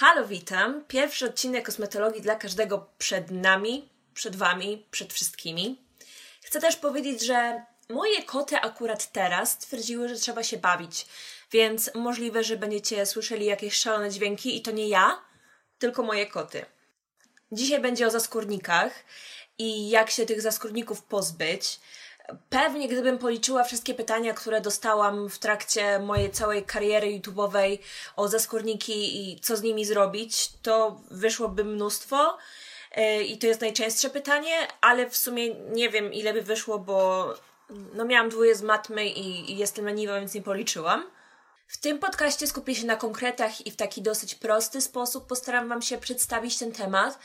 Halo, witam. Pierwszy odcinek kosmetologii dla każdego przed nami, przed wami, przed wszystkimi. Chcę też powiedzieć, że moje koty akurat teraz stwierdziły, że trzeba się bawić, więc możliwe, że będziecie słyszeli jakieś szalone dźwięki i to nie ja, tylko moje koty. Dzisiaj będzie o zaskórnikach i jak się tych zaskórników pozbyć. Pewnie gdybym policzyła wszystkie pytania, które dostałam w trakcie mojej całej kariery YouTube'owej o zaskórniki i co z nimi zrobić, to wyszłoby mnóstwo. Yy, I to jest najczęstsze pytanie, ale w sumie nie wiem ile by wyszło, bo no miałam dwóje z matmy i, i jestem leniwa, więc nie policzyłam. W tym podcaście skupię się na konkretach i w taki dosyć prosty sposób postaram Wam się przedstawić ten temat,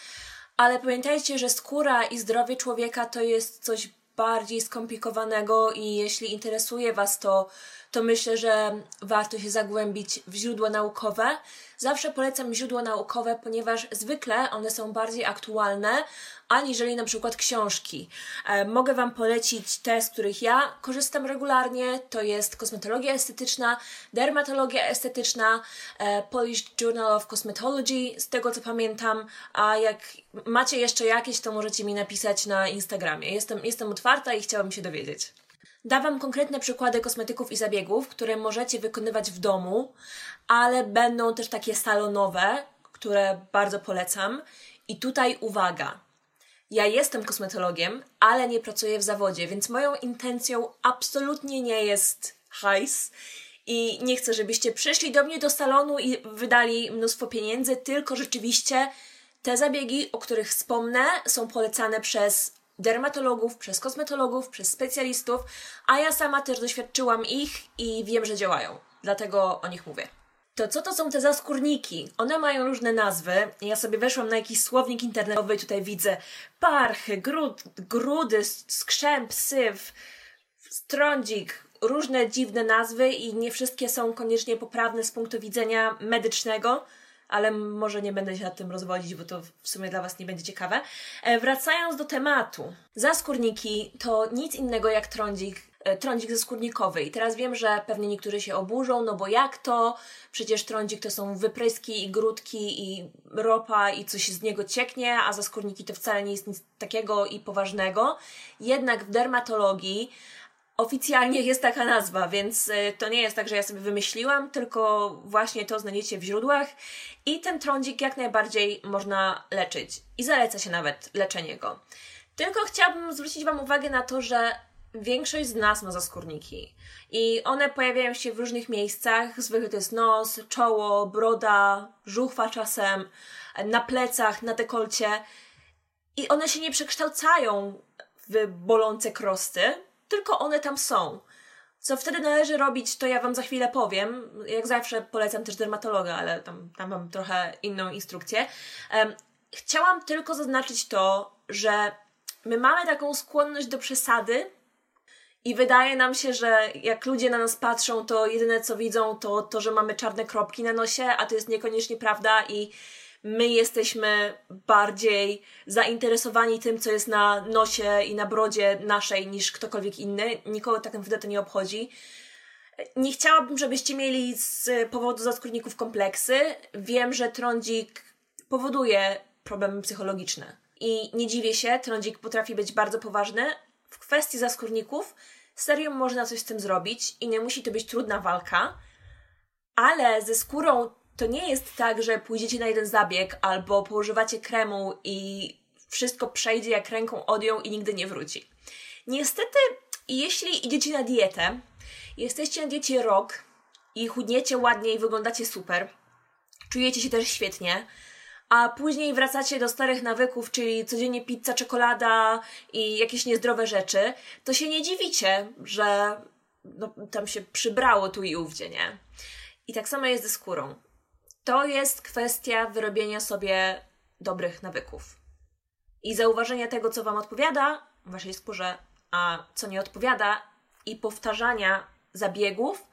ale pamiętajcie, że skóra i zdrowie człowieka to jest coś bardziej skomplikowanego i jeśli interesuje Was to, to myślę, że warto się zagłębić w źródła naukowe. Zawsze polecam źródła naukowe, ponieważ zwykle one są bardziej aktualne aniżeli na przykład książki. E, mogę Wam polecić te, z których ja korzystam regularnie. To jest kosmetologia estetyczna, dermatologia estetyczna, e, Polish Journal of Cosmetology, z tego co pamiętam. A jak macie jeszcze jakieś, to możecie mi napisać na Instagramie. Jestem, jestem otwarta i chciałabym się dowiedzieć. Dawam konkretne przykłady kosmetyków i zabiegów, które możecie wykonywać w domu, ale będą też takie salonowe, które bardzo polecam. I tutaj uwaga. Ja jestem kosmetologiem, ale nie pracuję w zawodzie, więc moją intencją absolutnie nie jest hajs. I nie chcę, żebyście przyszli do mnie do salonu i wydali mnóstwo pieniędzy, tylko rzeczywiście te zabiegi, o których wspomnę, są polecane przez dermatologów, przez kosmetologów, przez specjalistów, a ja sama też doświadczyłam ich i wiem, że działają. Dlatego o nich mówię. To co to są te zaskórniki? One mają różne nazwy. Ja sobie weszłam na jakiś słownik internetowy i tutaj widzę parchy, grud, grudy, skrzęp, syf, strądzik, różne dziwne nazwy i nie wszystkie są koniecznie poprawne z punktu widzenia medycznego ale może nie będę się nad tym rozwodzić, bo to w sumie dla Was nie będzie ciekawe. E, wracając do tematu. Zaskórniki to nic innego jak trądzik, e, trądzik zaskórnikowy. I teraz wiem, że pewnie niektórzy się oburzą, no bo jak to? Przecież trądzik to są wypryski i grudki i ropa i coś z niego cieknie, a zaskórniki to wcale nie jest nic takiego i poważnego. Jednak w dermatologii Oficjalnie jest taka nazwa, więc y, to nie jest tak, że ja sobie wymyśliłam, tylko właśnie to znajdziecie w źródłach i ten trądzik jak najbardziej można leczyć i zaleca się nawet leczenie go. Tylko chciałabym zwrócić Wam uwagę na to, że większość z nas ma zaskórniki i one pojawiają się w różnych miejscach. Zwykle to jest nos, czoło, broda, żuchwa czasem, na plecach, na dekolcie i one się nie przekształcają w bolące krosty, tylko one tam są. Co wtedy należy robić, to ja Wam za chwilę powiem. Jak zawsze polecam też dermatologa, ale tam, tam mam trochę inną instrukcję. Um, chciałam tylko zaznaczyć to, że my mamy taką skłonność do przesady i wydaje nam się, że jak ludzie na nas patrzą, to jedyne co widzą to to, że mamy czarne kropki na nosie, a to jest niekoniecznie prawda i my jesteśmy bardziej zainteresowani tym, co jest na nosie i na brodzie naszej niż ktokolwiek inny. Nikogo tak naprawdę to nie obchodzi. Nie chciałabym, żebyście mieli z powodu zaskórników kompleksy. Wiem, że trądzik powoduje problemy psychologiczne. I nie dziwię się, trądzik potrafi być bardzo poważny. W kwestii zaskórników serio można coś z tym zrobić i nie musi to być trudna walka, ale ze skórą to nie jest tak, że pójdziecie na jeden zabieg albo położywacie kremu i wszystko przejdzie jak ręką odjął i nigdy nie wróci. Niestety, jeśli idziecie na dietę, jesteście na diecie rok i chudniecie ładnie i wyglądacie super, czujecie się też świetnie, a później wracacie do starych nawyków, czyli codziennie pizza, czekolada i jakieś niezdrowe rzeczy, to się nie dziwicie, że no, tam się przybrało tu i ówdzie, nie? I tak samo jest ze skórą. To jest kwestia wyrobienia sobie dobrych nawyków i zauważenia tego, co Wam odpowiada w Waszej skórze, a co nie odpowiada, i powtarzania zabiegów,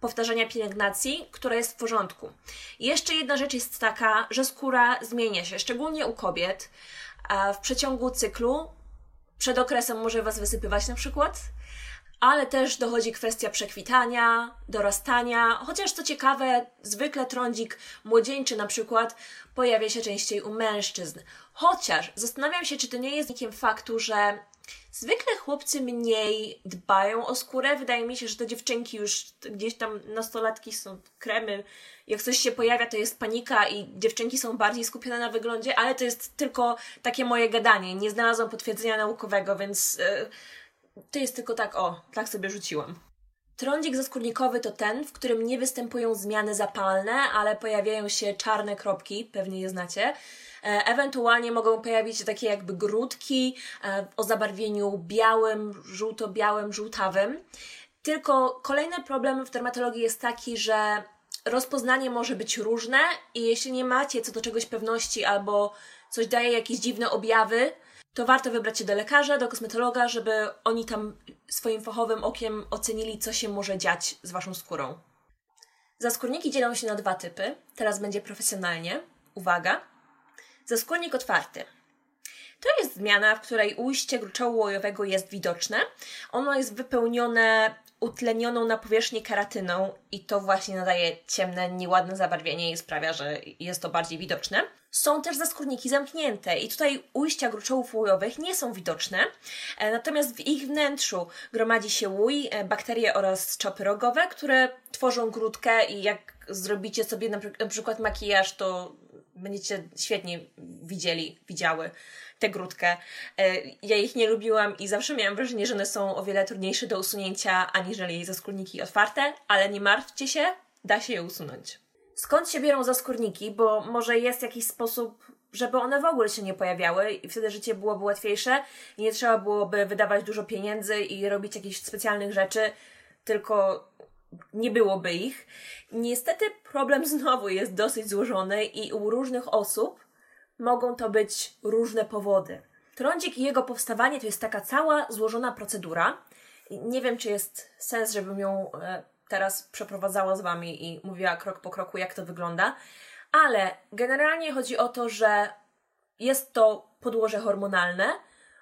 powtarzania pielęgnacji, która jest w porządku. I jeszcze jedna rzecz jest taka, że skóra zmienia się, szczególnie u kobiet. W przeciągu cyklu, przed okresem może Was wysypywać na przykład, ale też dochodzi kwestia przekwitania, dorastania, chociaż co ciekawe, zwykle trądzik młodzieńczy na przykład pojawia się częściej u mężczyzn. Chociaż zastanawiam się, czy to nie jest wynikiem faktu, że zwykle chłopcy mniej dbają o skórę. Wydaje mi się, że te dziewczynki już gdzieś tam nastolatki są kremy. Jak coś się pojawia, to jest panika i dziewczynki są bardziej skupione na wyglądzie, ale to jest tylko takie moje gadanie. Nie znalazłam potwierdzenia naukowego, więc. Yy, to jest tylko tak, o, tak sobie rzuciłam. Trądzik zaskórnikowy to ten, w którym nie występują zmiany zapalne, ale pojawiają się czarne kropki, pewnie je znacie. E, ewentualnie mogą pojawić się takie jakby grudki e, o zabarwieniu białym, żółto-białym, żółtawym. Tylko kolejny problem w dermatologii jest taki, że rozpoznanie może być różne i jeśli nie macie co do czegoś pewności albo coś daje jakieś dziwne objawy, to warto wybrać się do lekarza, do kosmetologa, żeby oni tam swoim fachowym okiem ocenili, co się może dziać z waszą skórą. Zaskórniki dzielą się na dwa typy. Teraz będzie profesjonalnie. Uwaga. Zaskórnik otwarty. To jest zmiana, w której ujście gruczołu łojowego jest widoczne. Ono jest wypełnione utlenioną na powierzchni keratyną i to właśnie nadaje ciemne, nieładne zabarwienie i sprawia, że jest to bardziej widoczne. Są też zaskórniki zamknięte i tutaj ujścia gruczołów łojowych nie są widoczne, e, natomiast w ich wnętrzu gromadzi się łój, e, bakterie oraz czopy rogowe, które tworzą grudkę i jak zrobicie sobie na przykład makijaż, to będziecie świetnie widzieli, widziały tę grudkę. E, ja ich nie lubiłam i zawsze miałam wrażenie, że one są o wiele trudniejsze do usunięcia aniżeli zaskórniki otwarte, ale nie martwcie się, da się je usunąć. Skąd się biorą zaskórniki? Bo może jest jakiś sposób, żeby one w ogóle się nie pojawiały i wtedy życie byłoby łatwiejsze i nie trzeba byłoby wydawać dużo pieniędzy i robić jakichś specjalnych rzeczy, tylko nie byłoby ich. Niestety problem znowu jest dosyć złożony i u różnych osób mogą to być różne powody. Trądzik i jego powstawanie to jest taka cała złożona procedura. Nie wiem, czy jest sens, żebym ją e, teraz przeprowadzała z Wami i mówiła krok po kroku, jak to wygląda, ale generalnie chodzi o to, że jest to podłoże hormonalne,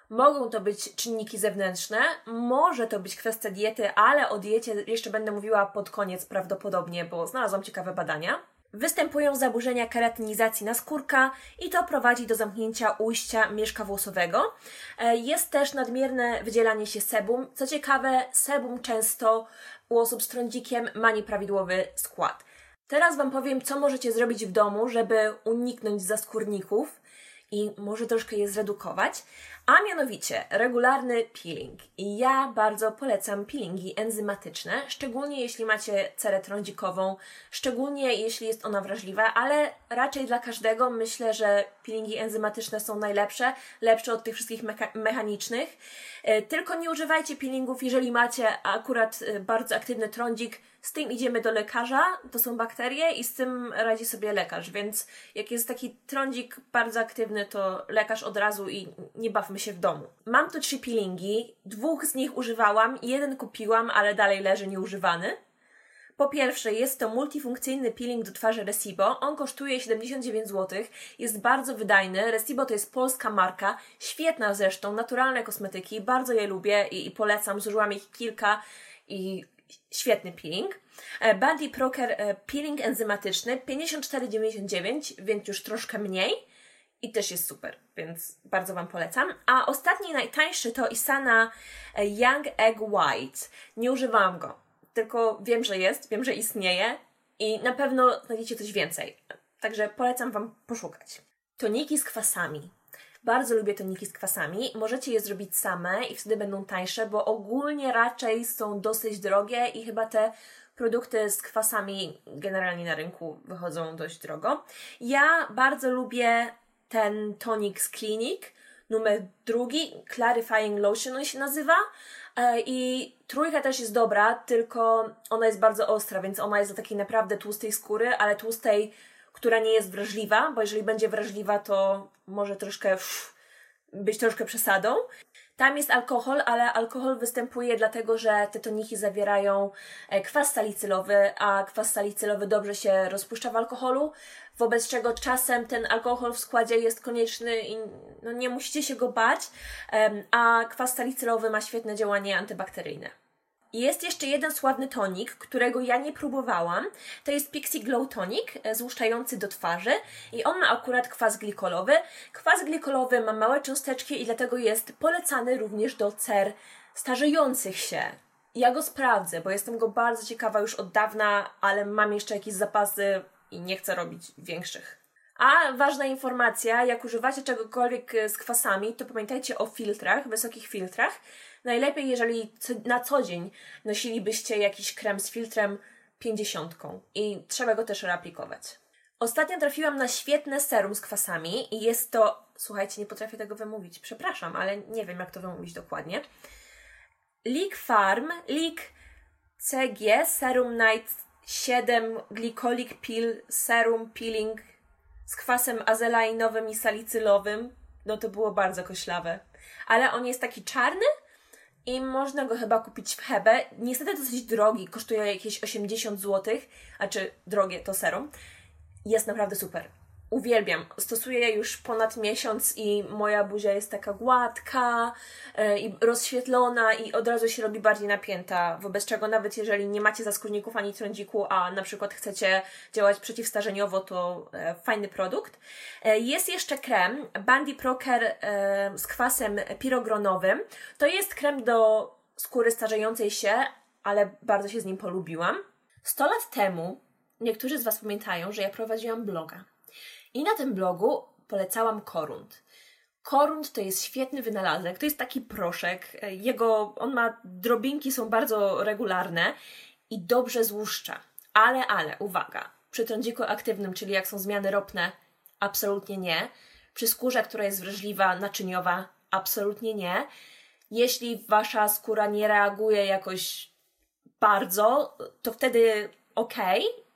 mogą to być czynniki zewnętrzne, może to być kwestia diety, ale o diecie jeszcze będę mówiła pod koniec prawdopodobnie, bo znalazłam ciekawe badania. Występują zaburzenia keratynizacji naskórka i to prowadzi do zamknięcia ujścia mieszka włosowego. E, jest też nadmierne wydzielanie się sebum. Co ciekawe, sebum często u osób z trądzikiem ma nieprawidłowy skład. Teraz Wam powiem, co możecie zrobić w domu, żeby uniknąć zaskórników i może troszkę je zredukować, a mianowicie regularny peeling. I ja bardzo polecam peelingi enzymatyczne, szczególnie jeśli macie cerę trądzikową, szczególnie jeśli jest ona wrażliwa, ale raczej dla każdego myślę, że peelingi enzymatyczne są najlepsze, lepsze od tych wszystkich mecha- mechanicznych. E, tylko nie używajcie peelingów, jeżeli macie akurat e, bardzo aktywny trądzik, z tym idziemy do lekarza, to są bakterie i z tym radzi sobie lekarz, więc jak jest taki trądzik bardzo aktywny, to lekarz od razu i nie bawmy się w domu. Mam tu trzy peelingi, dwóch z nich używałam, jeden kupiłam, ale dalej leży nieużywany. Po pierwsze, jest to multifunkcyjny peeling do twarzy Resibo. On kosztuje 79 zł, jest bardzo wydajny. Resibo to jest polska marka, świetna zresztą, naturalne kosmetyki, bardzo je lubię i, i polecam. Zużyłam ich kilka i świetny peeling. E, Body Proker e, peeling enzymatyczny 54,99, więc już troszkę mniej i też jest super, więc bardzo Wam polecam. A ostatni, najtańszy to Isana e, Young Egg White. Nie używałam go, tylko wiem, że jest, wiem, że istnieje i na pewno znajdziecie coś więcej. Także polecam Wam poszukać. Toniki z kwasami. Bardzo lubię toniki z kwasami. Możecie je zrobić same i wtedy będą tańsze, bo ogólnie raczej są dosyć drogie i chyba te produkty z kwasami generalnie na rynku wychodzą dość drogo. Ja bardzo lubię ten tonik z Clinic, numer drugi, Clarifying Lotion on się nazywa. E, I trójka też jest dobra, tylko ona jest bardzo ostra, więc ona jest do takiej naprawdę tłustej skóry, ale tłustej która nie jest wrażliwa, bo jeżeli będzie wrażliwa, to może troszkę pff, być troszkę przesadą. Tam jest alkohol, ale alkohol występuje dlatego, że te toniki zawierają e, kwas salicylowy, a kwas salicylowy dobrze się rozpuszcza w alkoholu, wobec czego czasem ten alkohol w składzie jest konieczny i no, nie musicie się go bać, a kwas salicylowy ma świetne działanie antybakteryjne. Jest jeszcze jeden sławny tonik, którego ja nie próbowałam. To jest Pixie Glow Tonic, e, złuszczający do twarzy i on ma akurat kwas glikolowy. Kwas glikolowy ma małe cząsteczki i dlatego jest polecany również do cer starzejących się. Ja go sprawdzę, bo jestem go bardzo ciekawa już od dawna, ale mam jeszcze jakieś zapasy i nie chcę robić większych. A ważna informacja, jak używacie czegokolwiek e, z kwasami, to pamiętajcie o filtrach, wysokich filtrach. Najlepiej, jeżeli na co dzień nosilibyście jakiś krem z filtrem 50 i trzeba go też reaplikować. Ostatnio trafiłam na świetne serum z kwasami i jest to, słuchajcie, nie potrafię tego wymówić, przepraszam, ale nie wiem jak to wymówić dokładnie. Leak Farm, Leak CG Serum Night 7 Glycolic Peel Serum Peeling z kwasem azelainowym i salicylowym. No to było bardzo koślawe. Ale on jest taki czarny i można go chyba kupić w Hebe. Niestety dosyć drogi, kosztuje jakieś 80 zł, a czy drogie to serum. Jest naprawdę super uwielbiam. Stosuję już ponad miesiąc i moja buzia jest taka gładka yy, i rozświetlona i od razu się robi bardziej napięta, wobec czego nawet jeżeli nie macie zaskórników ani trądziku, a na przykład chcecie działać przeciwstarzeniowo, to yy, fajny produkt. Yy, jest jeszcze krem Bandy Proker z kwasem pirogronowym. To jest krem do skóry starzejącej się, ale bardzo się z nim polubiłam. 100 lat temu niektórzy z Was pamiętają, że ja prowadziłam bloga. I na tym blogu polecałam korunt. Korunt to jest świetny wynalazek, to jest taki proszek. Jego, on ma, drobinki są bardzo regularne i dobrze złuszcza. Ale, ale, uwaga, przy trądziku aktywnym, czyli jak są zmiany ropne, absolutnie nie. Przy skórze, która jest wrażliwa, naczyniowa, absolutnie nie. Jeśli wasza skóra nie reaguje jakoś bardzo, to wtedy ok,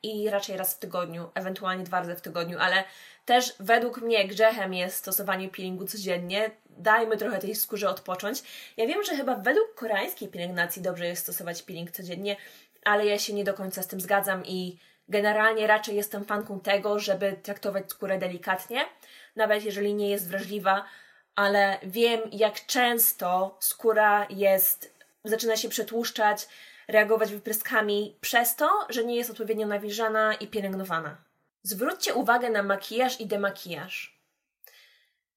i raczej raz w tygodniu, ewentualnie dwa razy w tygodniu, ale też według mnie grzechem jest stosowanie peelingu codziennie. Dajmy trochę tej skórze odpocząć. Ja wiem, że chyba według koreańskiej pielęgnacji dobrze jest stosować peeling codziennie, ale ja się nie do końca z tym zgadzam i generalnie raczej jestem fanką tego, żeby traktować skórę delikatnie, nawet jeżeli nie jest wrażliwa, ale wiem, jak często skóra jest, zaczyna się przetłuszczać, reagować wypryskami przez to, że nie jest odpowiednio nawilżana i pielęgnowana. Zwróćcie uwagę na makijaż i demakijaż.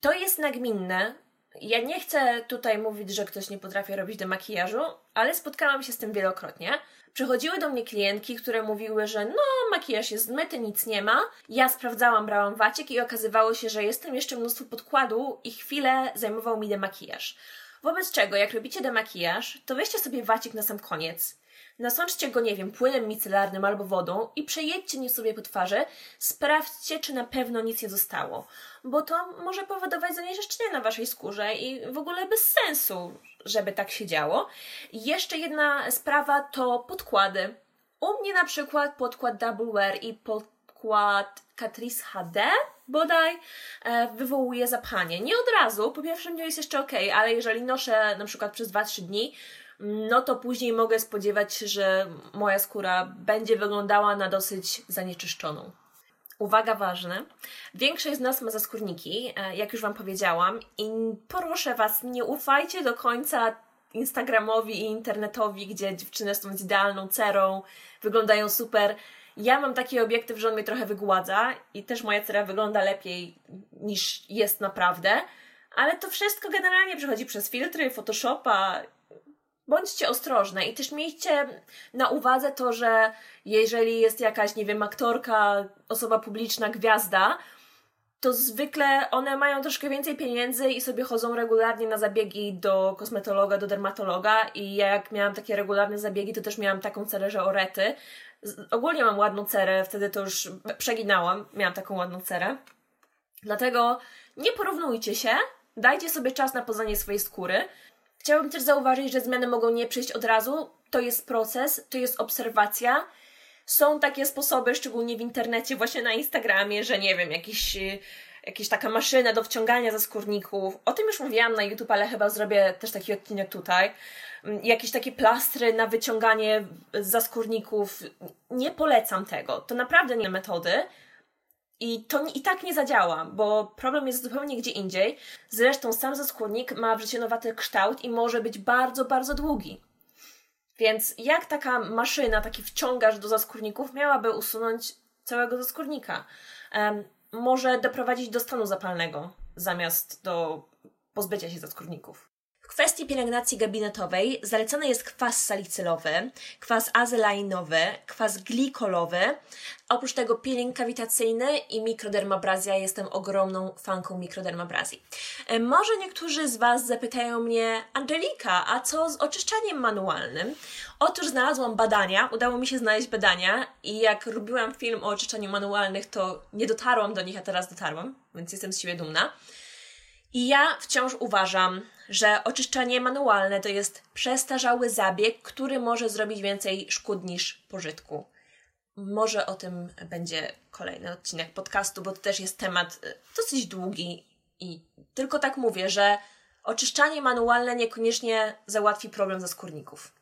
To jest nagminne. Ja nie chcę tutaj mówić, że ktoś nie potrafi robić demakijażu, ale spotkałam się z tym wielokrotnie. Przychodziły do mnie klientki, które mówiły, że no, makijaż jest zmyty, nic nie ma. Ja sprawdzałam, brałam waciek i okazywało się, że jest tam jeszcze mnóstwo podkładu i chwilę zajmował mi demakijaż. Wobec czego, jak robicie demakijaż, to weźcie sobie wacik na sam koniec Nasączcie go, nie wiem, płynem micelarnym albo wodą i przejedźcie nim sobie po twarzy. Sprawdźcie, czy na pewno nic nie zostało, bo to może powodować zanieczyszczenie na waszej skórze i w ogóle bez sensu, żeby tak się działo. Jeszcze jedna sprawa to podkłady. U mnie na przykład podkład Double Wear i podkład Catrice HD bodaj e, wywołuje zapchanie. Nie od razu, po pierwsze mnie jest jeszcze ok, ale jeżeli noszę na przykład przez 2-3 dni, no to później mogę spodziewać się, że moja skóra będzie wyglądała na dosyć zanieczyszczoną. Uwaga ważne. Większość z nas ma zaskórniki, e, jak już Wam powiedziałam, i proszę Was, nie ufajcie do końca Instagramowi i internetowi, gdzie dziewczyny są z idealną cerą, wyglądają super. Ja mam taki obiektyw, że on mnie trochę wygładza i też moja cera wygląda lepiej niż jest naprawdę, ale to wszystko generalnie przechodzi przez filtry, Photoshopa bądźcie ostrożne i też miejcie na uwadze to, że jeżeli jest jakaś, nie wiem, aktorka, osoba publiczna, gwiazda, to zwykle one mają troszkę więcej pieniędzy i sobie chodzą regularnie na zabiegi do kosmetologa, do dermatologa i ja jak miałam takie regularne zabiegi, to też miałam taką cerę, że orety. Ogólnie mam ładną cerę, wtedy to już przeginałam, miałam taką ładną cerę. Dlatego nie porównujcie się, dajcie sobie czas na poznanie swojej skóry, Chciałabym też zauważyć, że zmiany mogą nie przyjść od razu. To jest proces, to jest obserwacja. Są takie sposoby, szczególnie w internecie, właśnie na Instagramie, że nie wiem, jakiś, y, jakaś taka maszyna do wciągania ze skórników. O tym już mówiłam na YouTube, ale chyba zrobię też taki odcinek tutaj. Mm, jakieś takie plastry na wyciąganie ze skórników. Nie polecam tego. To naprawdę nie metody. I to i tak nie zadziała, bo problem jest zupełnie gdzie indziej. Zresztą sam zaskórnik ma wrzecionowaty kształt i może być bardzo, bardzo długi. Więc jak taka maszyna, taki wciągacz do zaskórników miałaby usunąć całego zaskórnika? Um, może doprowadzić do stanu zapalnego zamiast do pozbycia się zaskórników. Kwestii pielęgnacji gabinetowej zalecany jest kwas salicylowy, kwas azelainowy, kwas glikolowy. Oprócz tego peeling kawitacyjny i mikrodermabrazja. Jestem ogromną fanką mikrodermabrazji. E, może niektórzy z Was zapytają mnie, Angelika, a co z oczyszczaniem manualnym? Otóż znalazłam badania, udało mi się znaleźć badania i jak robiłam film o oczyszczaniu manualnych, to nie dotarłam do nich, a teraz dotarłam, więc jestem z siebie dumna. I ja wciąż uważam, że oczyszczanie manualne to jest przestarzały zabieg, który może zrobić więcej szkód niż pożytku. Może o tym będzie kolejny odcinek podcastu, bo to też jest temat y, dosyć długi i tylko tak mówię, że oczyszczanie manualne niekoniecznie załatwi problem ze skórników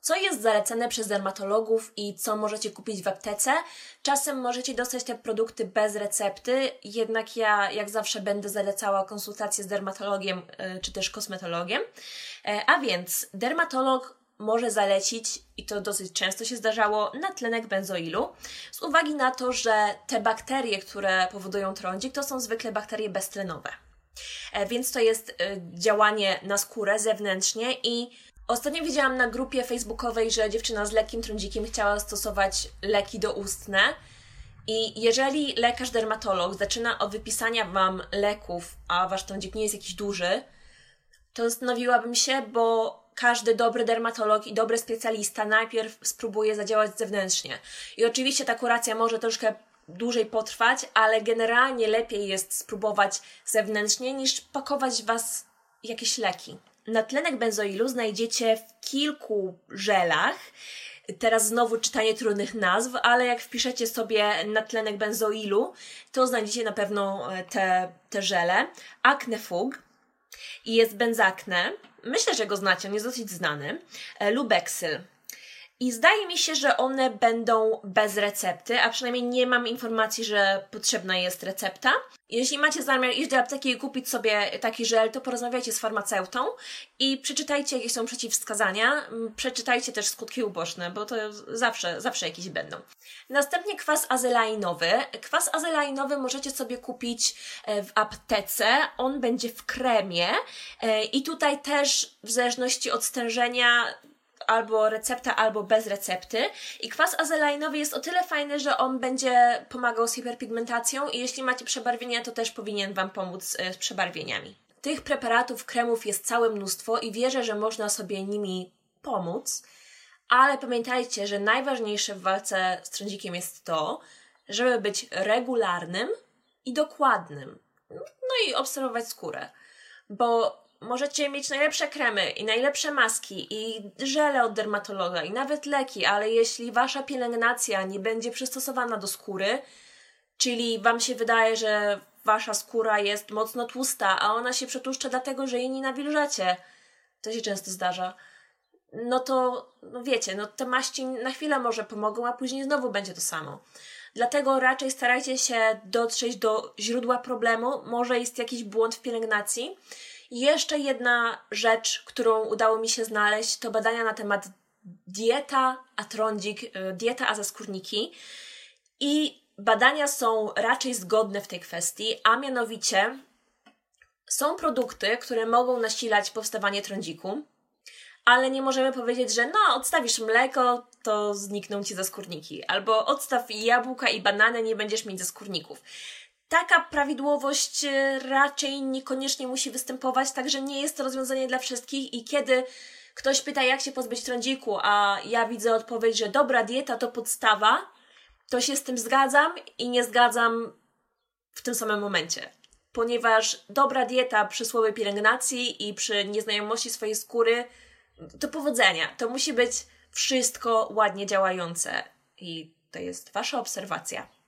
co jest zalecane przez dermatologów i co możecie kupić w aptece. Czasem możecie dostać te produkty bez recepty, jednak ja jak zawsze będę zalecała konsultację z dermatologiem e, czy też kosmetologiem. E, a więc dermatolog może zalecić, i to dosyć często się zdarzało, natlenek benzoilu, z uwagi na to, że te bakterie, które powodują trądzik, to są zwykle bakterie beztlenowe. E, więc to jest działanie na skórę zewnętrznie i Ostatnio widziałam na grupie facebookowej, że dziewczyna z lekkim trądzikiem chciała stosować leki doustne. I jeżeli lekarz dermatolog zaczyna od wypisania Wam leków, a Wasz trądzik nie jest jakiś duży, to zastanowiłabym się, bo każdy dobry dermatolog i dobry specjalista najpierw spróbuje zadziałać zewnętrznie. I oczywiście ta kuracja może troszkę dłużej potrwać, ale generalnie lepiej jest spróbować zewnętrznie niż pakować Was jakieś leki. Natlenek benzoilu znajdziecie w kilku żelach. Teraz znowu czytanie trudnych nazw, ale jak wpiszecie sobie natlenek benzoilu, to znajdziecie na pewno e, te, te żele. Acnefug i jest benzakne. Myślę, że go znacie, on jest dosyć znany. E, Lubexyl. I zdaje mi się, że one będą bez recepty, a przynajmniej nie mam informacji, że potrzebna jest recepta. Jeśli macie zamiar iść do apteki i kupić sobie taki żel, to porozmawiajcie z farmaceutą i przeczytajcie, jakie są przeciwwskazania. Mm, przeczytajcie też skutki uboczne, bo to zawsze, zawsze jakieś będą. Następnie kwas azelainowy. Kwas azelainowy możecie sobie kupić e, w aptece. On będzie w kremie e, i tutaj też w zależności od stężenia albo recepta, albo bez recepty. I kwas azelainowy jest o tyle fajny, że on będzie pomagał z hiperpigmentacją i jeśli macie przebarwienia, to też powinien Wam pomóc e, z przebarwieniami. Tych preparatów, kremów jest całe mnóstwo i wierzę, że można sobie nimi pomóc, ale pamiętajcie, że najważniejsze w walce z trądzikiem jest to, żeby być regularnym i dokładnym. No i obserwować skórę. Bo możecie mieć najlepsze kremy i najlepsze maski i żele od dermatologa i nawet leki, ale jeśli wasza pielęgnacja nie będzie przystosowana do skóry, czyli wam się wydaje, że wasza skóra jest mocno tłusta, a ona się przetłuszcza dlatego, że jej nie nawilżacie, to się często zdarza, no to no wiecie, no te maści na chwilę może pomogą, a później znowu będzie to samo. Dlatego raczej starajcie się dotrzeć do źródła problemu. Może jest jakiś błąd w pielęgnacji jeszcze jedna rzecz, którą udało mi się znaleźć, to badania na temat dieta a trądzik, y, dieta a zaskórniki. I badania są raczej zgodne w tej kwestii, a mianowicie są produkty, które mogą nasilać powstawanie trądziku, ale nie możemy powiedzieć, że no, odstawisz mleko, to znikną ci zaskórniki, albo odstaw jabłka i banany, nie będziesz mieć zaskórników taka prawidłowość e, raczej niekoniecznie musi występować, także nie jest to rozwiązanie dla wszystkich i kiedy ktoś pyta, jak się pozbyć trądziku, a ja widzę odpowiedź, że dobra dieta to podstawa, to się z tym zgadzam i nie zgadzam w tym samym momencie. Ponieważ dobra dieta przy słabej pielęgnacji i przy nieznajomości swojej skóry to powodzenia. To musi być wszystko ładnie działające. I to jest Wasza obserwacja.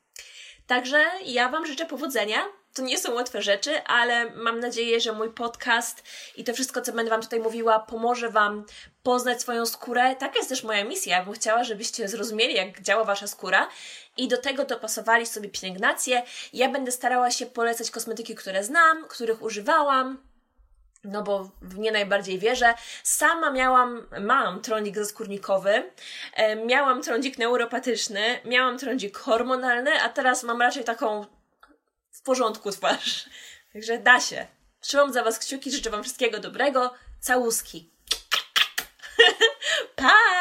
Także ja Wam życzę powodzenia. To nie są łatwe rzeczy, ale mam nadzieję, że mój podcast i to wszystko, co będę Wam tutaj mówiła, pomoże Wam poznać swoją skórę. Taka jest też moja misja. Ja bym chciała, żebyście zrozumieli, jak działa Wasza skóra i do tego dopasowali sobie pielęgnację. Ja będę starała się polecać kosmetyki, które znam, których używałam, no bo w nie najbardziej wierzę. Sama miałam, mam trądzik zaskórnikowy, e, miałam trądzik neuropatyczny, miałam trądzik hormonalny, a teraz mam raczej taką w porządku twarz. Także da się. Trzymam za Was kciuki, życzę Wam wszystkiego dobrego. Całuski. pa!